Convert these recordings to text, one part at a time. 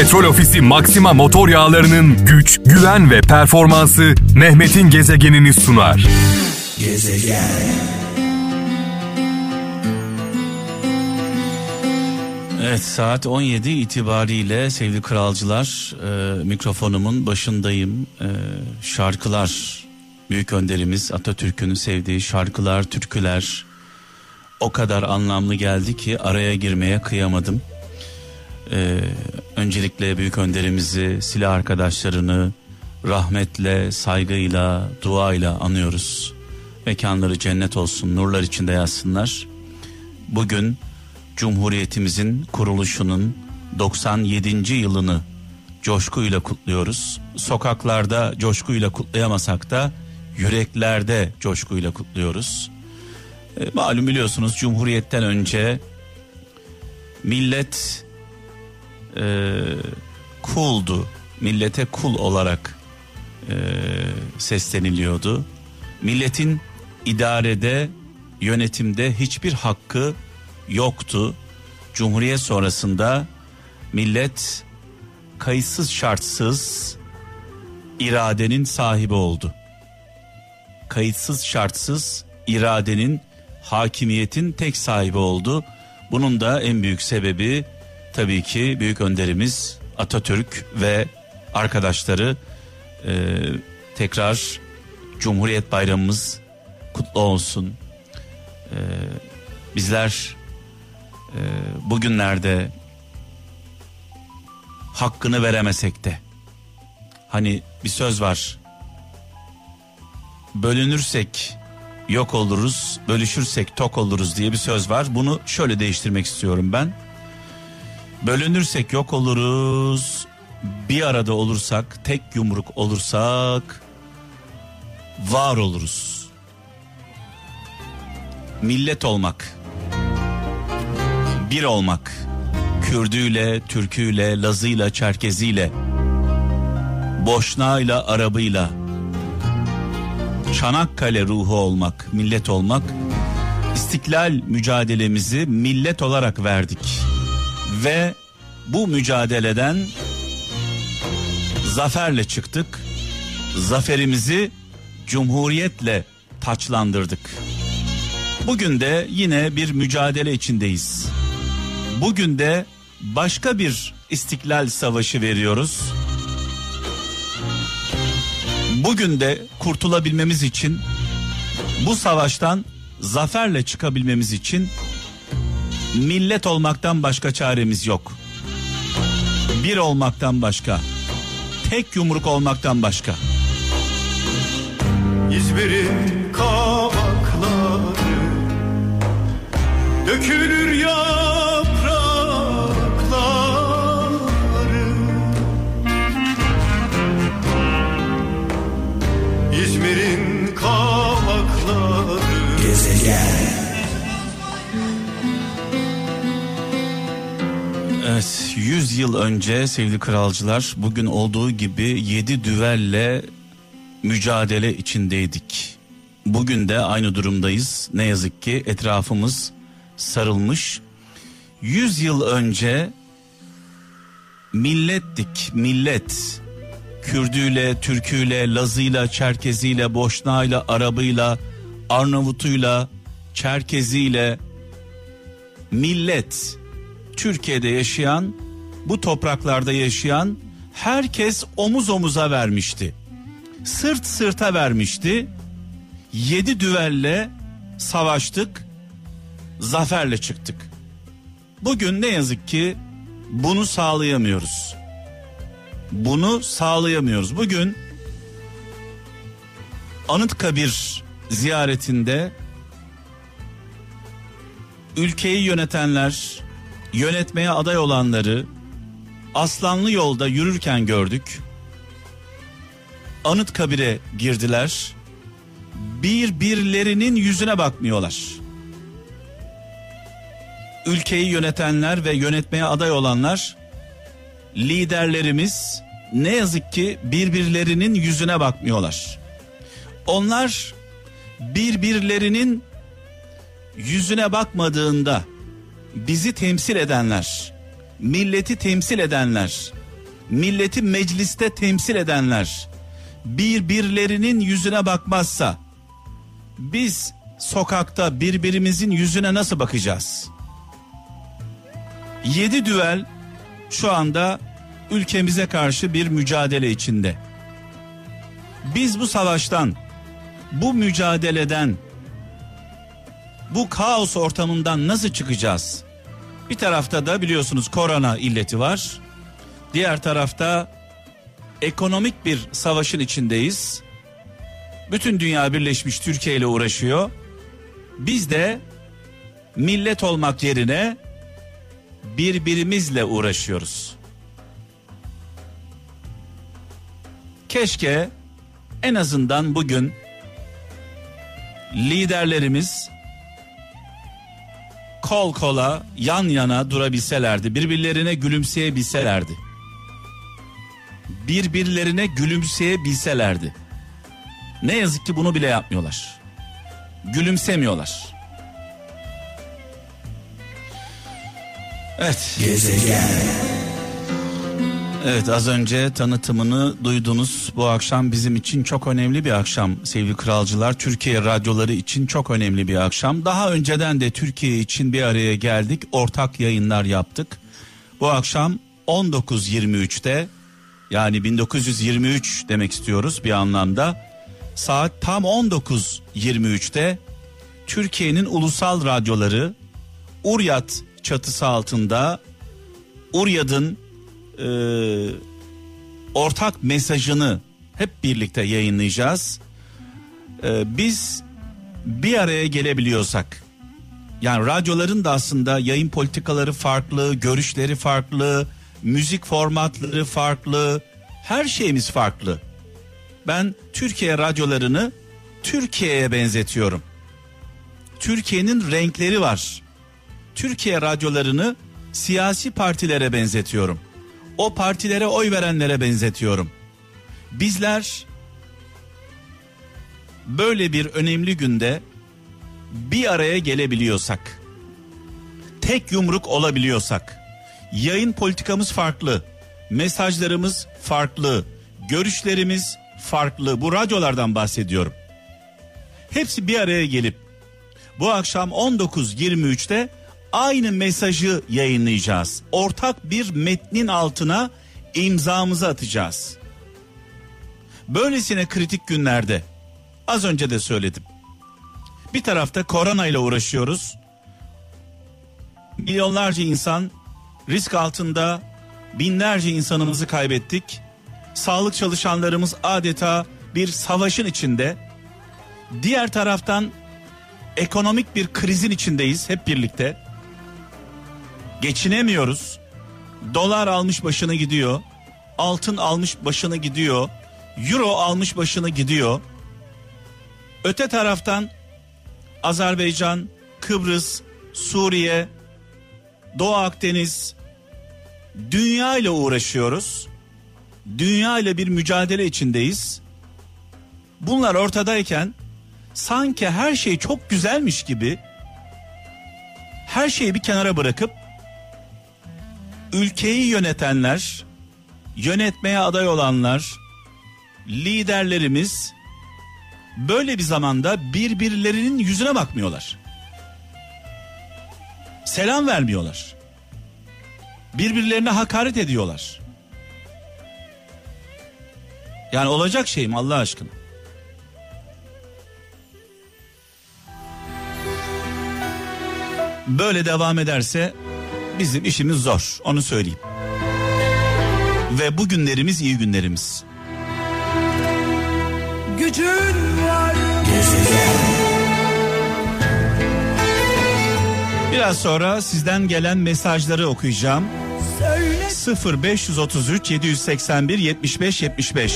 Petrol Ofisi Maxima motor yağlarının güç, güven ve performansı Mehmet'in gezegenini sunar. Gezegen. Evet saat 17 itibariyle sevgili kralcılar e, mikrofonumun başındayım. E, şarkılar büyük önderimiz Atatürk'ün sevdiği şarkılar, türküler o kadar anlamlı geldi ki araya girmeye kıyamadım. Ee, öncelikle büyük önderimizi, silah arkadaşlarını rahmetle, saygıyla, duayla anıyoruz. Mekanları cennet olsun, nurlar içinde yazsınlar. Bugün Cumhuriyetimizin kuruluşunun 97. yılını coşkuyla kutluyoruz. Sokaklarda coşkuyla kutlayamasak da yüreklerde coşkuyla kutluyoruz. E, malum biliyorsunuz Cumhuriyet'ten önce millet e, kuldu. Millete kul olarak e, sesleniliyordu. Milletin idarede, yönetimde hiçbir hakkı yoktu. Cumhuriyet sonrasında millet kayıtsız şartsız iradenin sahibi oldu. Kayıtsız şartsız iradenin hakimiyetin tek sahibi oldu. Bunun da en büyük sebebi tabii ki büyük önderimiz Atatürk ve arkadaşları e, tekrar Cumhuriyet Bayramımız kutlu olsun. E, bizler e, bugünlerde hakkını veremesek de hani bir söz var bölünürsek yok oluruz, bölüşürsek tok oluruz diye bir söz var. Bunu şöyle değiştirmek istiyorum ben. Bölünürsek yok oluruz. Bir arada olursak, tek yumruk olursak var oluruz. Millet olmak. Bir olmak. Kürdüyle, Türküyle, Lazıyla, Çerkeziyle, Boşnağıyla, Arabıyla, Çanakkale ruhu olmak, millet olmak, istiklal mücadelemizi millet olarak verdik. Ve bu mücadeleden zaferle çıktık. Zaferimizi cumhuriyetle taçlandırdık. Bugün de yine bir mücadele içindeyiz. Bugün de başka bir istiklal savaşı veriyoruz bugün de kurtulabilmemiz için bu savaştan zaferle çıkabilmemiz için millet olmaktan başka çaremiz yok. Bir olmaktan başka, tek yumruk olmaktan başka. İzmir'in kavakları dökülür ya Evet 100 yıl önce sevgili kralcılar bugün olduğu gibi 7 düvelle mücadele içindeydik. Bugün de aynı durumdayız. Ne yazık ki etrafımız sarılmış. 100 yıl önce millettik millet. Kürdüyle, Türküyle, Lazıyla, Çerkeziyle, Boşnağıyla, Arabıyla, Arnavutuyla, Çerkeziyle millet Türkiye'de yaşayan, bu topraklarda yaşayan herkes omuz omuza vermişti. Sırt sırta vermişti. Yedi düvelle savaştık, zaferle çıktık. Bugün ne yazık ki bunu sağlayamıyoruz. Bunu sağlayamıyoruz. Bugün Anıtkabir ziyaretinde ülkeyi yönetenler, yönetmeye aday olanları Aslanlı yolda yürürken gördük. Anıtkabir'e girdiler. Birbirlerinin yüzüne bakmıyorlar. Ülkeyi yönetenler ve yönetmeye aday olanlar liderlerimiz ne yazık ki birbirlerinin yüzüne bakmıyorlar. Onlar birbirlerinin yüzüne bakmadığında bizi temsil edenler, milleti temsil edenler, milleti mecliste temsil edenler birbirlerinin yüzüne bakmazsa biz sokakta birbirimizin yüzüne nasıl bakacağız? Yedi düvel şu anda ülkemize karşı bir mücadele içinde. Biz bu savaştan, bu mücadeleden, bu kaos ortamından nasıl çıkacağız? Bir tarafta da biliyorsunuz korona illeti var. Diğer tarafta ekonomik bir savaşın içindeyiz. Bütün dünya birleşmiş Türkiye ile uğraşıyor. Biz de millet olmak yerine birbirimizle uğraşıyoruz. Keşke en azından bugün liderlerimiz kol kola yan yana durabilselerdi, birbirlerine gülümseyebilselerdi. Birbirlerine gülümseyebilselerdi. Ne yazık ki bunu bile yapmıyorlar. Gülümsemiyorlar. Evet. Gezegen. Evet az önce tanıtımını duydunuz. Bu akşam bizim için çok önemli bir akşam sevgili kralcılar. Türkiye radyoları için çok önemli bir akşam. Daha önceden de Türkiye için bir araya geldik. Ortak yayınlar yaptık. Bu akşam 19.23'te yani 1923 demek istiyoruz bir anlamda. Saat tam 19.23'te Türkiye'nin ulusal radyoları Uryat çatısı altında Uryad'ın e, ortak mesajını hep birlikte yayınlayacağız. E, biz bir araya gelebiliyorsak yani radyoların da aslında yayın politikaları farklı, görüşleri farklı, müzik formatları farklı, her şeyimiz farklı. Ben Türkiye radyolarını Türkiye'ye benzetiyorum. Türkiye'nin renkleri var. Türkiye radyolarını siyasi partilere benzetiyorum. O partilere oy verenlere benzetiyorum. Bizler böyle bir önemli günde bir araya gelebiliyorsak, tek yumruk olabiliyorsak, yayın politikamız farklı, mesajlarımız farklı, görüşlerimiz farklı. Bu radyolardan bahsediyorum. Hepsi bir araya gelip bu akşam 19.23'te aynı mesajı yayınlayacağız. Ortak bir metnin altına imzamızı atacağız. Böylesine kritik günlerde az önce de söyledim. Bir tarafta korona ile uğraşıyoruz. Milyonlarca insan risk altında binlerce insanımızı kaybettik. Sağlık çalışanlarımız adeta bir savaşın içinde. Diğer taraftan ekonomik bir krizin içindeyiz hep birlikte. Geçinemiyoruz. Dolar almış başını gidiyor. Altın almış başını gidiyor. Euro almış başını gidiyor. Öte taraftan Azerbaycan, Kıbrıs, Suriye, Doğu Akdeniz dünya ile uğraşıyoruz. Dünya ile bir mücadele içindeyiz. Bunlar ortadayken sanki her şey çok güzelmiş gibi her şeyi bir kenara bırakıp ülkeyi yönetenler, yönetmeye aday olanlar, liderlerimiz böyle bir zamanda birbirlerinin yüzüne bakmıyorlar. Selam vermiyorlar. Birbirlerine hakaret ediyorlar. Yani olacak şey mi Allah aşkına? Böyle devam ederse bizim işimiz zor onu söyleyeyim. Ve bu günlerimiz iyi günlerimiz. Gücün var. Biraz sonra sizden gelen mesajları okuyacağım. 0533 781 75 75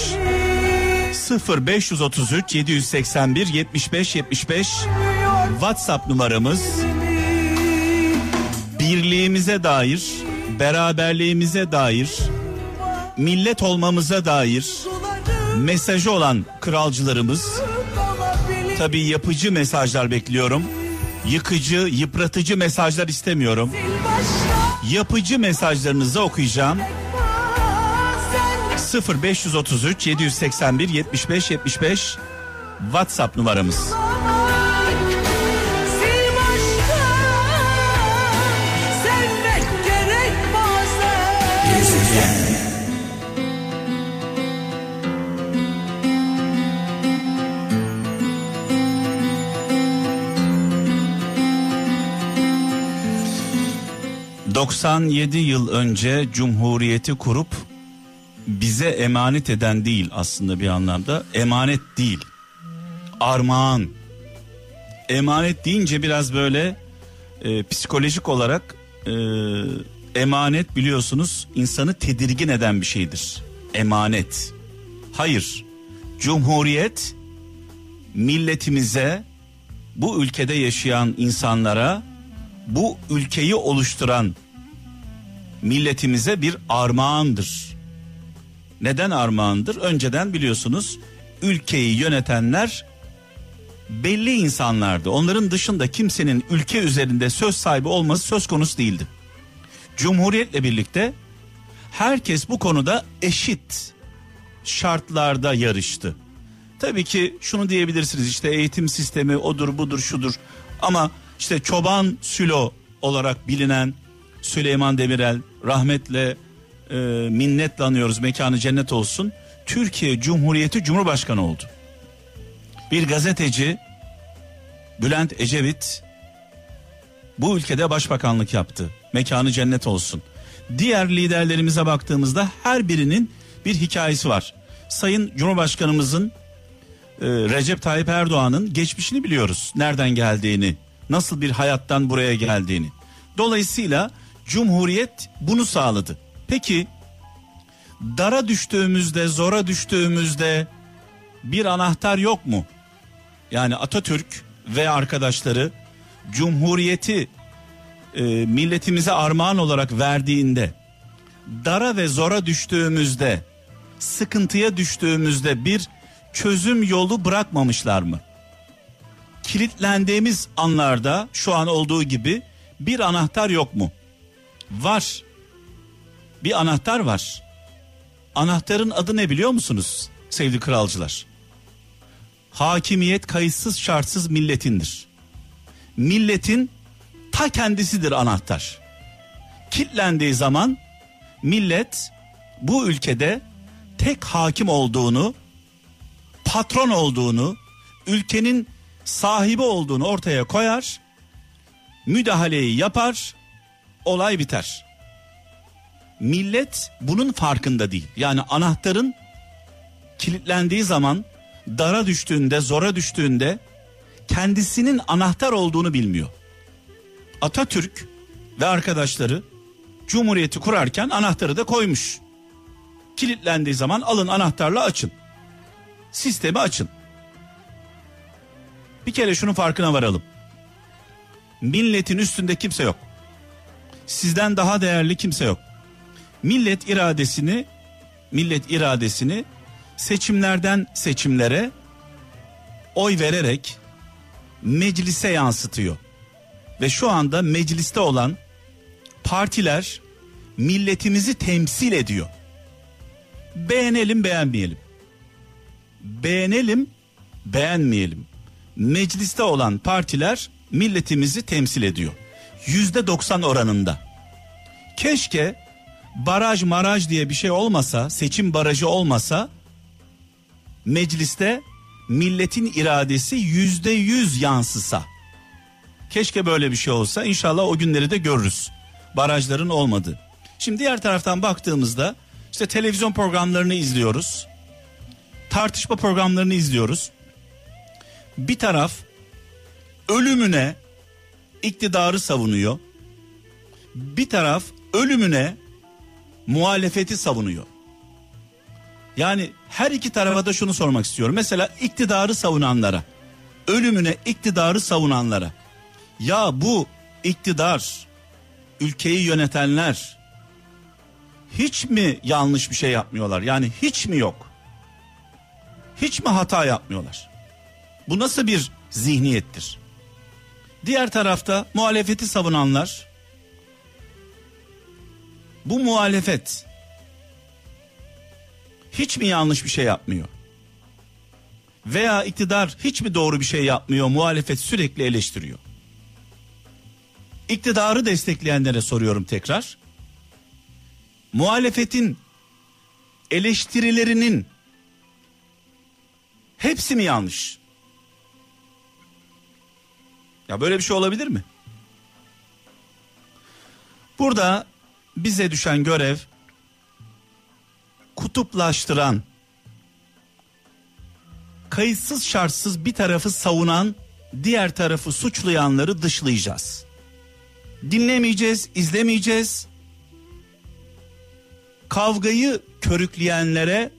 0533 781 75 75 WhatsApp numaramız birliğimize dair, beraberliğimize dair, millet olmamıza dair mesajı olan kralcılarımız tabi yapıcı mesajlar bekliyorum. Yıkıcı, yıpratıcı mesajlar istemiyorum. Yapıcı mesajlarınızı okuyacağım. 0533 781 75 75 WhatsApp numaramız. 97 yıl önce Cumhuriyeti kurup bize emanet eden değil aslında bir anlamda. Emanet değil. Armağan. Emanet deyince biraz böyle e, psikolojik olarak e, emanet biliyorsunuz insanı tedirgin eden bir şeydir. Emanet. Hayır. Cumhuriyet milletimize bu ülkede yaşayan insanlara bu ülkeyi oluşturan milletimize bir armağandır neden armağandır? Önceden biliyorsunuz ülkeyi yönetenler belli insanlardı. Onların dışında kimsenin ülke üzerinde söz sahibi olması söz konusu değildi. Cumhuriyetle birlikte herkes bu konuda eşit şartlarda yarıştı. Tabii ki şunu diyebilirsiniz işte eğitim sistemi odur budur şudur ama işte çoban sülo olarak bilinen Süleyman Demirel rahmetle e, minnetle anıyoruz mekanı cennet olsun. Türkiye Cumhuriyeti Cumhurbaşkanı oldu. Bir gazeteci Bülent Ecevit bu ülkede başbakanlık yaptı. Mekanı cennet olsun. Diğer liderlerimize baktığımızda her birinin bir hikayesi var. Sayın Cumhurbaşkanımızın e, Recep Tayyip Erdoğan'ın geçmişini biliyoruz. Nereden geldiğini, nasıl bir hayattan buraya geldiğini. Dolayısıyla Cumhuriyet bunu sağladı. Peki dara düştüğümüzde, zora düştüğümüzde bir anahtar yok mu? Yani Atatürk ve arkadaşları Cumhuriyeti e, milletimize armağan olarak verdiğinde dara ve zora düştüğümüzde, sıkıntıya düştüğümüzde bir çözüm yolu bırakmamışlar mı? Kilitlendiğimiz anlarda şu an olduğu gibi bir anahtar yok mu? Var. Bir anahtar var. Anahtarın adı ne biliyor musunuz sevgili kralcılar? Hakimiyet kayıtsız şartsız milletindir. Milletin ta kendisidir anahtar. Kitlendiği zaman millet bu ülkede tek hakim olduğunu, patron olduğunu, ülkenin sahibi olduğunu ortaya koyar, müdahaleyi yapar, olay biter. Millet bunun farkında değil. Yani anahtarın kilitlendiği zaman dara düştüğünde, zora düştüğünde kendisinin anahtar olduğunu bilmiyor. Atatürk ve arkadaşları Cumhuriyeti kurarken anahtarı da koymuş. Kilitlendiği zaman alın anahtarla açın. Sistemi açın. Bir kere şunun farkına varalım. Milletin üstünde kimse yok. Sizden daha değerli kimse yok. Millet iradesini millet iradesini seçimlerden seçimlere oy vererek meclise yansıtıyor. Ve şu anda mecliste olan partiler milletimizi temsil ediyor. Beğenelim beğenmeyelim. Beğenelim beğenmeyelim. Mecliste olan partiler milletimizi temsil ediyor. Yüzde doksan oranında. Keşke baraj maraj diye bir şey olmasa, seçim barajı olmasa mecliste milletin iradesi yüzde yüz yansısa. Keşke böyle bir şey olsa. İnşallah o günleri de görürüz. Barajların olmadı. Şimdi diğer taraftan baktığımızda işte televizyon programlarını izliyoruz. Tartışma programlarını izliyoruz. Bir taraf ölümüne iktidarı savunuyor. Bir taraf ölümüne muhalefeti savunuyor. Yani her iki tarafa da şunu sormak istiyorum. Mesela iktidarı savunanlara, ölümüne iktidarı savunanlara. Ya bu iktidar, ülkeyi yönetenler hiç mi yanlış bir şey yapmıyorlar? Yani hiç mi yok? Hiç mi hata yapmıyorlar? Bu nasıl bir zihniyettir? Diğer tarafta muhalefeti savunanlar bu muhalefet hiç mi yanlış bir şey yapmıyor? Veya iktidar hiç mi doğru bir şey yapmıyor? Muhalefet sürekli eleştiriyor. İktidarı destekleyenlere soruyorum tekrar. Muhalefetin eleştirilerinin hepsi mi yanlış? Ya böyle bir şey olabilir mi? Burada bize düşen görev kutuplaştıran, kayıtsız şartsız bir tarafı savunan, diğer tarafı suçlayanları dışlayacağız. Dinlemeyeceğiz, izlemeyeceğiz. Kavgayı körükleyenlere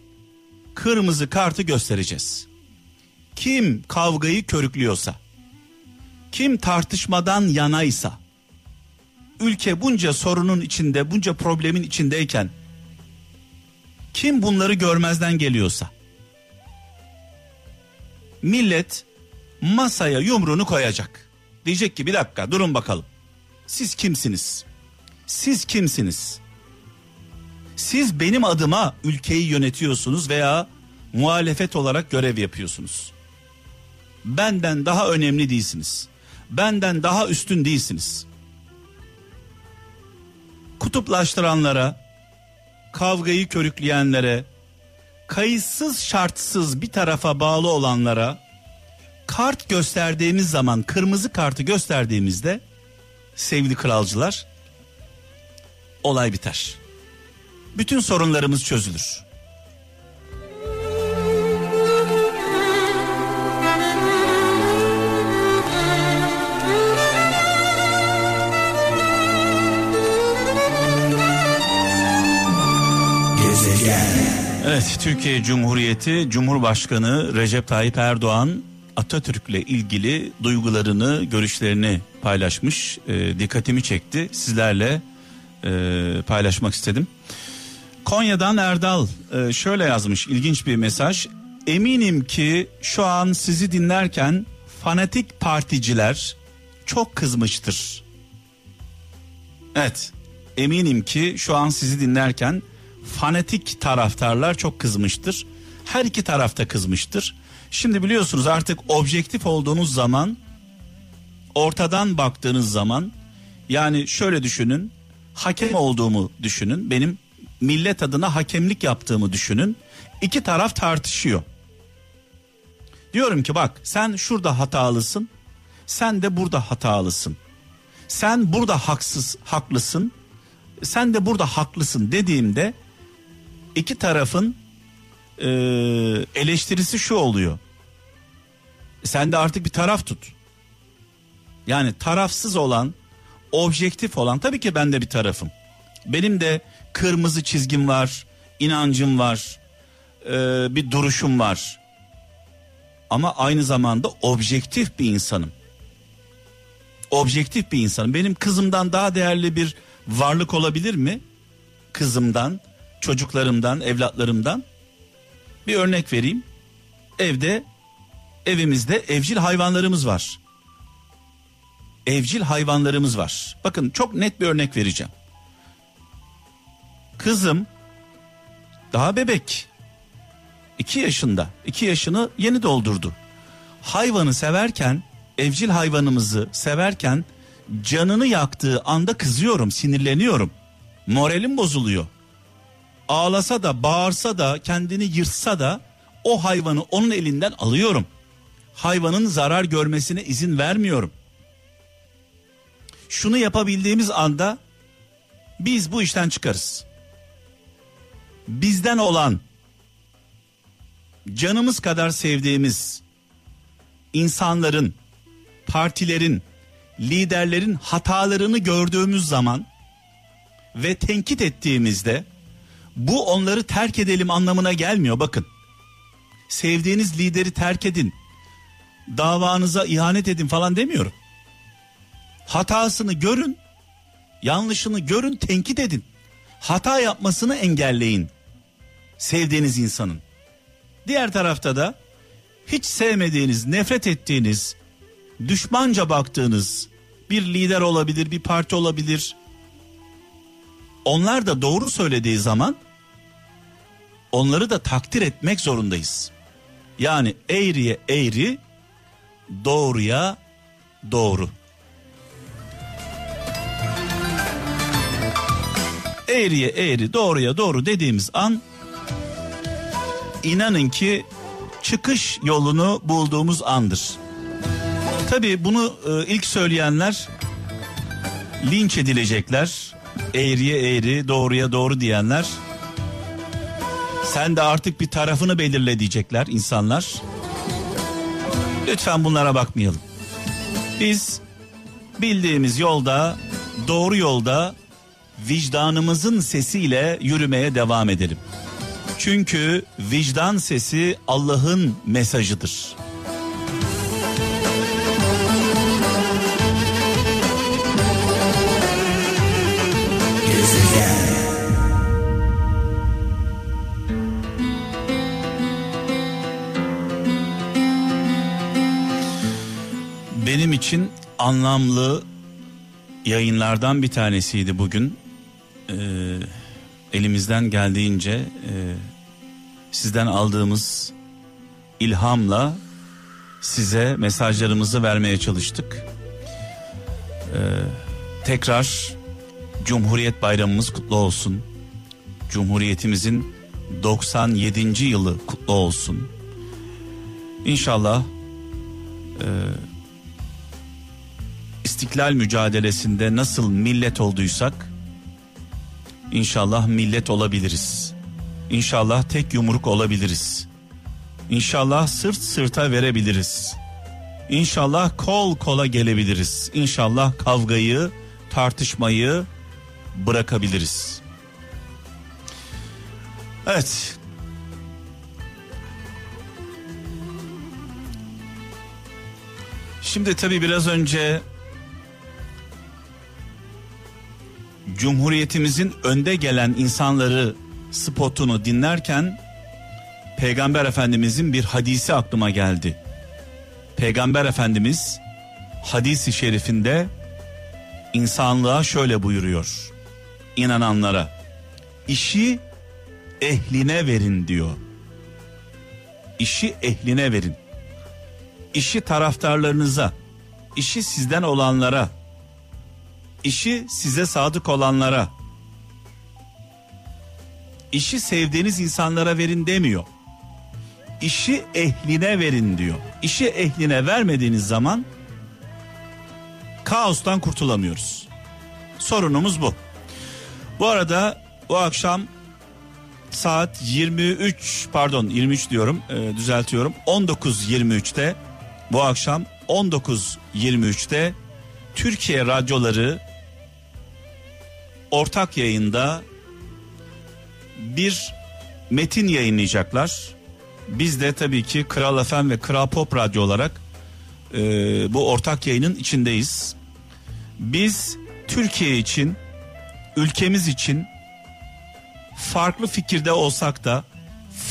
kırmızı kartı göstereceğiz. Kim kavgayı körüklüyorsa, kim tartışmadan yanaysa, ülke bunca sorunun içinde, bunca problemin içindeyken kim bunları görmezden geliyorsa millet masaya yumruğunu koyacak. Diyecek ki bir dakika durun bakalım. Siz kimsiniz? Siz kimsiniz? Siz benim adıma ülkeyi yönetiyorsunuz veya muhalefet olarak görev yapıyorsunuz. Benden daha önemli değilsiniz. Benden daha üstün değilsiniz. Kutuplaştıranlara, kavgayı körükleyenlere, kayıtsız şartsız bir tarafa bağlı olanlara kart gösterdiğimiz zaman kırmızı kartı gösterdiğimizde sevgili kralcılar olay biter. Bütün sorunlarımız çözülür. Evet Türkiye Cumhuriyeti Cumhurbaşkanı Recep Tayyip Erdoğan Atatürk'le ilgili duygularını, görüşlerini paylaşmış. E, dikkatimi çekti. Sizlerle e, paylaşmak istedim. Konya'dan Erdal e, şöyle yazmış ilginç bir mesaj. Eminim ki şu an sizi dinlerken fanatik particiler çok kızmıştır. Evet eminim ki şu an sizi dinlerken fanatik taraftarlar çok kızmıştır. Her iki tarafta kızmıştır. Şimdi biliyorsunuz artık objektif olduğunuz zaman ortadan baktığınız zaman yani şöyle düşünün hakem olduğumu düşünün benim millet adına hakemlik yaptığımı düşünün iki taraf tartışıyor. Diyorum ki bak sen şurada hatalısın sen de burada hatalısın. Sen burada haksız haklısın sen de burada haklısın dediğimde iki tarafın e, eleştirisi şu oluyor. Sen de artık bir taraf tut. Yani tarafsız olan, objektif olan tabii ki ben de bir tarafım. Benim de kırmızı çizgim var, inancım var, e, bir duruşum var. Ama aynı zamanda objektif bir insanım. Objektif bir insanım. Benim kızımdan daha değerli bir varlık olabilir mi? Kızımdan, çocuklarımdan, evlatlarımdan. Bir örnek vereyim. Evde evimizde evcil hayvanlarımız var. Evcil hayvanlarımız var. Bakın çok net bir örnek vereceğim. Kızım daha bebek. 2 yaşında. 2 yaşını yeni doldurdu. Hayvanı severken, evcil hayvanımızı severken canını yaktığı anda kızıyorum, sinirleniyorum. Moralim bozuluyor. Ağlasa da, bağırsa da, kendini yırtsa da o hayvanı onun elinden alıyorum. Hayvanın zarar görmesine izin vermiyorum. Şunu yapabildiğimiz anda biz bu işten çıkarız. Bizden olan canımız kadar sevdiğimiz insanların, partilerin, liderlerin hatalarını gördüğümüz zaman ve tenkit ettiğimizde bu onları terk edelim anlamına gelmiyor bakın. Sevdiğiniz lideri terk edin. Davanıza ihanet edin falan demiyorum. Hatasını görün, yanlışını görün, tenkit edin. Hata yapmasını engelleyin. Sevdiğiniz insanın. Diğer tarafta da hiç sevmediğiniz, nefret ettiğiniz, düşmanca baktığınız bir lider olabilir, bir parti olabilir. Onlar da doğru söylediği zaman onları da takdir etmek zorundayız. Yani eğriye eğri, doğruya doğru. Eğriye eğri, doğruya doğru dediğimiz an inanın ki çıkış yolunu bulduğumuz andır. Tabii bunu e, ilk söyleyenler linç edilecekler. Eğriye eğri, doğruya doğru diyenler. Sen de artık bir tarafını belirle diyecekler insanlar. Lütfen bunlara bakmayalım. Biz bildiğimiz yolda, doğru yolda vicdanımızın sesiyle yürümeye devam edelim. Çünkü vicdan sesi Allah'ın mesajıdır. İçin anlamlı yayınlardan bir tanesiydi bugün. Ee, elimizden geldiğince e, sizden aldığımız ilhamla size mesajlarımızı vermeye çalıştık. Ee, tekrar Cumhuriyet Bayramımız kutlu olsun. Cumhuriyetimizin 97. yılı kutlu olsun. İnşallah e, istiklal mücadelesinde nasıl millet olduysak İnşallah millet olabiliriz. İnşallah tek yumruk olabiliriz. İnşallah sırt sırta verebiliriz. İnşallah kol kola gelebiliriz. İnşallah kavgayı, tartışmayı bırakabiliriz. Evet. Şimdi tabii biraz önce Cumhuriyetimizin önde gelen insanları spotunu dinlerken Peygamber Efendimizin bir hadisi aklıma geldi. Peygamber Efendimiz hadisi şerifinde insanlığa şöyle buyuruyor. İnananlara işi ehline verin diyor. İşi ehline verin. İşi taraftarlarınıza, işi sizden olanlara, işi size sadık olanlara, işi sevdiğiniz insanlara verin demiyor. İşi ehline verin diyor. İşi ehline vermediğiniz zaman kaostan kurtulamıyoruz. Sorunumuz bu. Bu arada bu akşam saat 23 pardon 23 diyorum e, düzeltiyorum 19.23'te bu akşam 19.23'te Türkiye radyoları ortak yayında bir metin yayınlayacaklar. Biz de tabii ki Kral FM ve Kral Pop Radyo olarak e, bu ortak yayının içindeyiz. Biz Türkiye için, ülkemiz için farklı fikirde olsak da,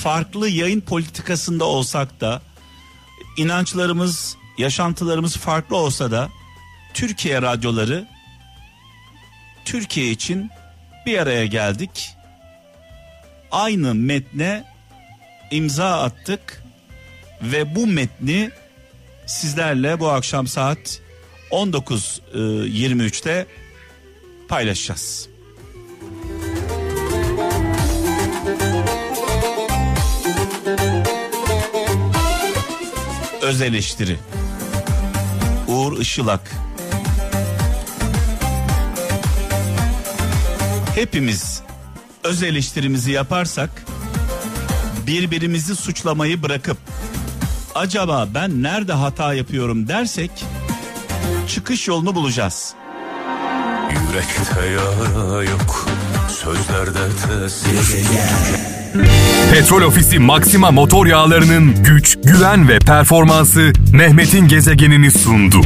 farklı yayın politikasında olsak da, inançlarımız, yaşantılarımız farklı olsa da Türkiye radyoları Türkiye için bir araya geldik. Aynı metne imza attık ve bu metni sizlerle bu akşam saat 19.23'te paylaşacağız. Öz eleştiri. Uğur Işılak. Hepimiz öz eleştirimizi yaparsak birbirimizi suçlamayı bırakıp acaba ben nerede hata yapıyorum dersek çıkış yolunu bulacağız. Yürekte yara yok, sözlerde tesir Petrol Ofisi Maxima motor yağlarının güç, güven ve performansı Mehmet'in gezegenini sundu.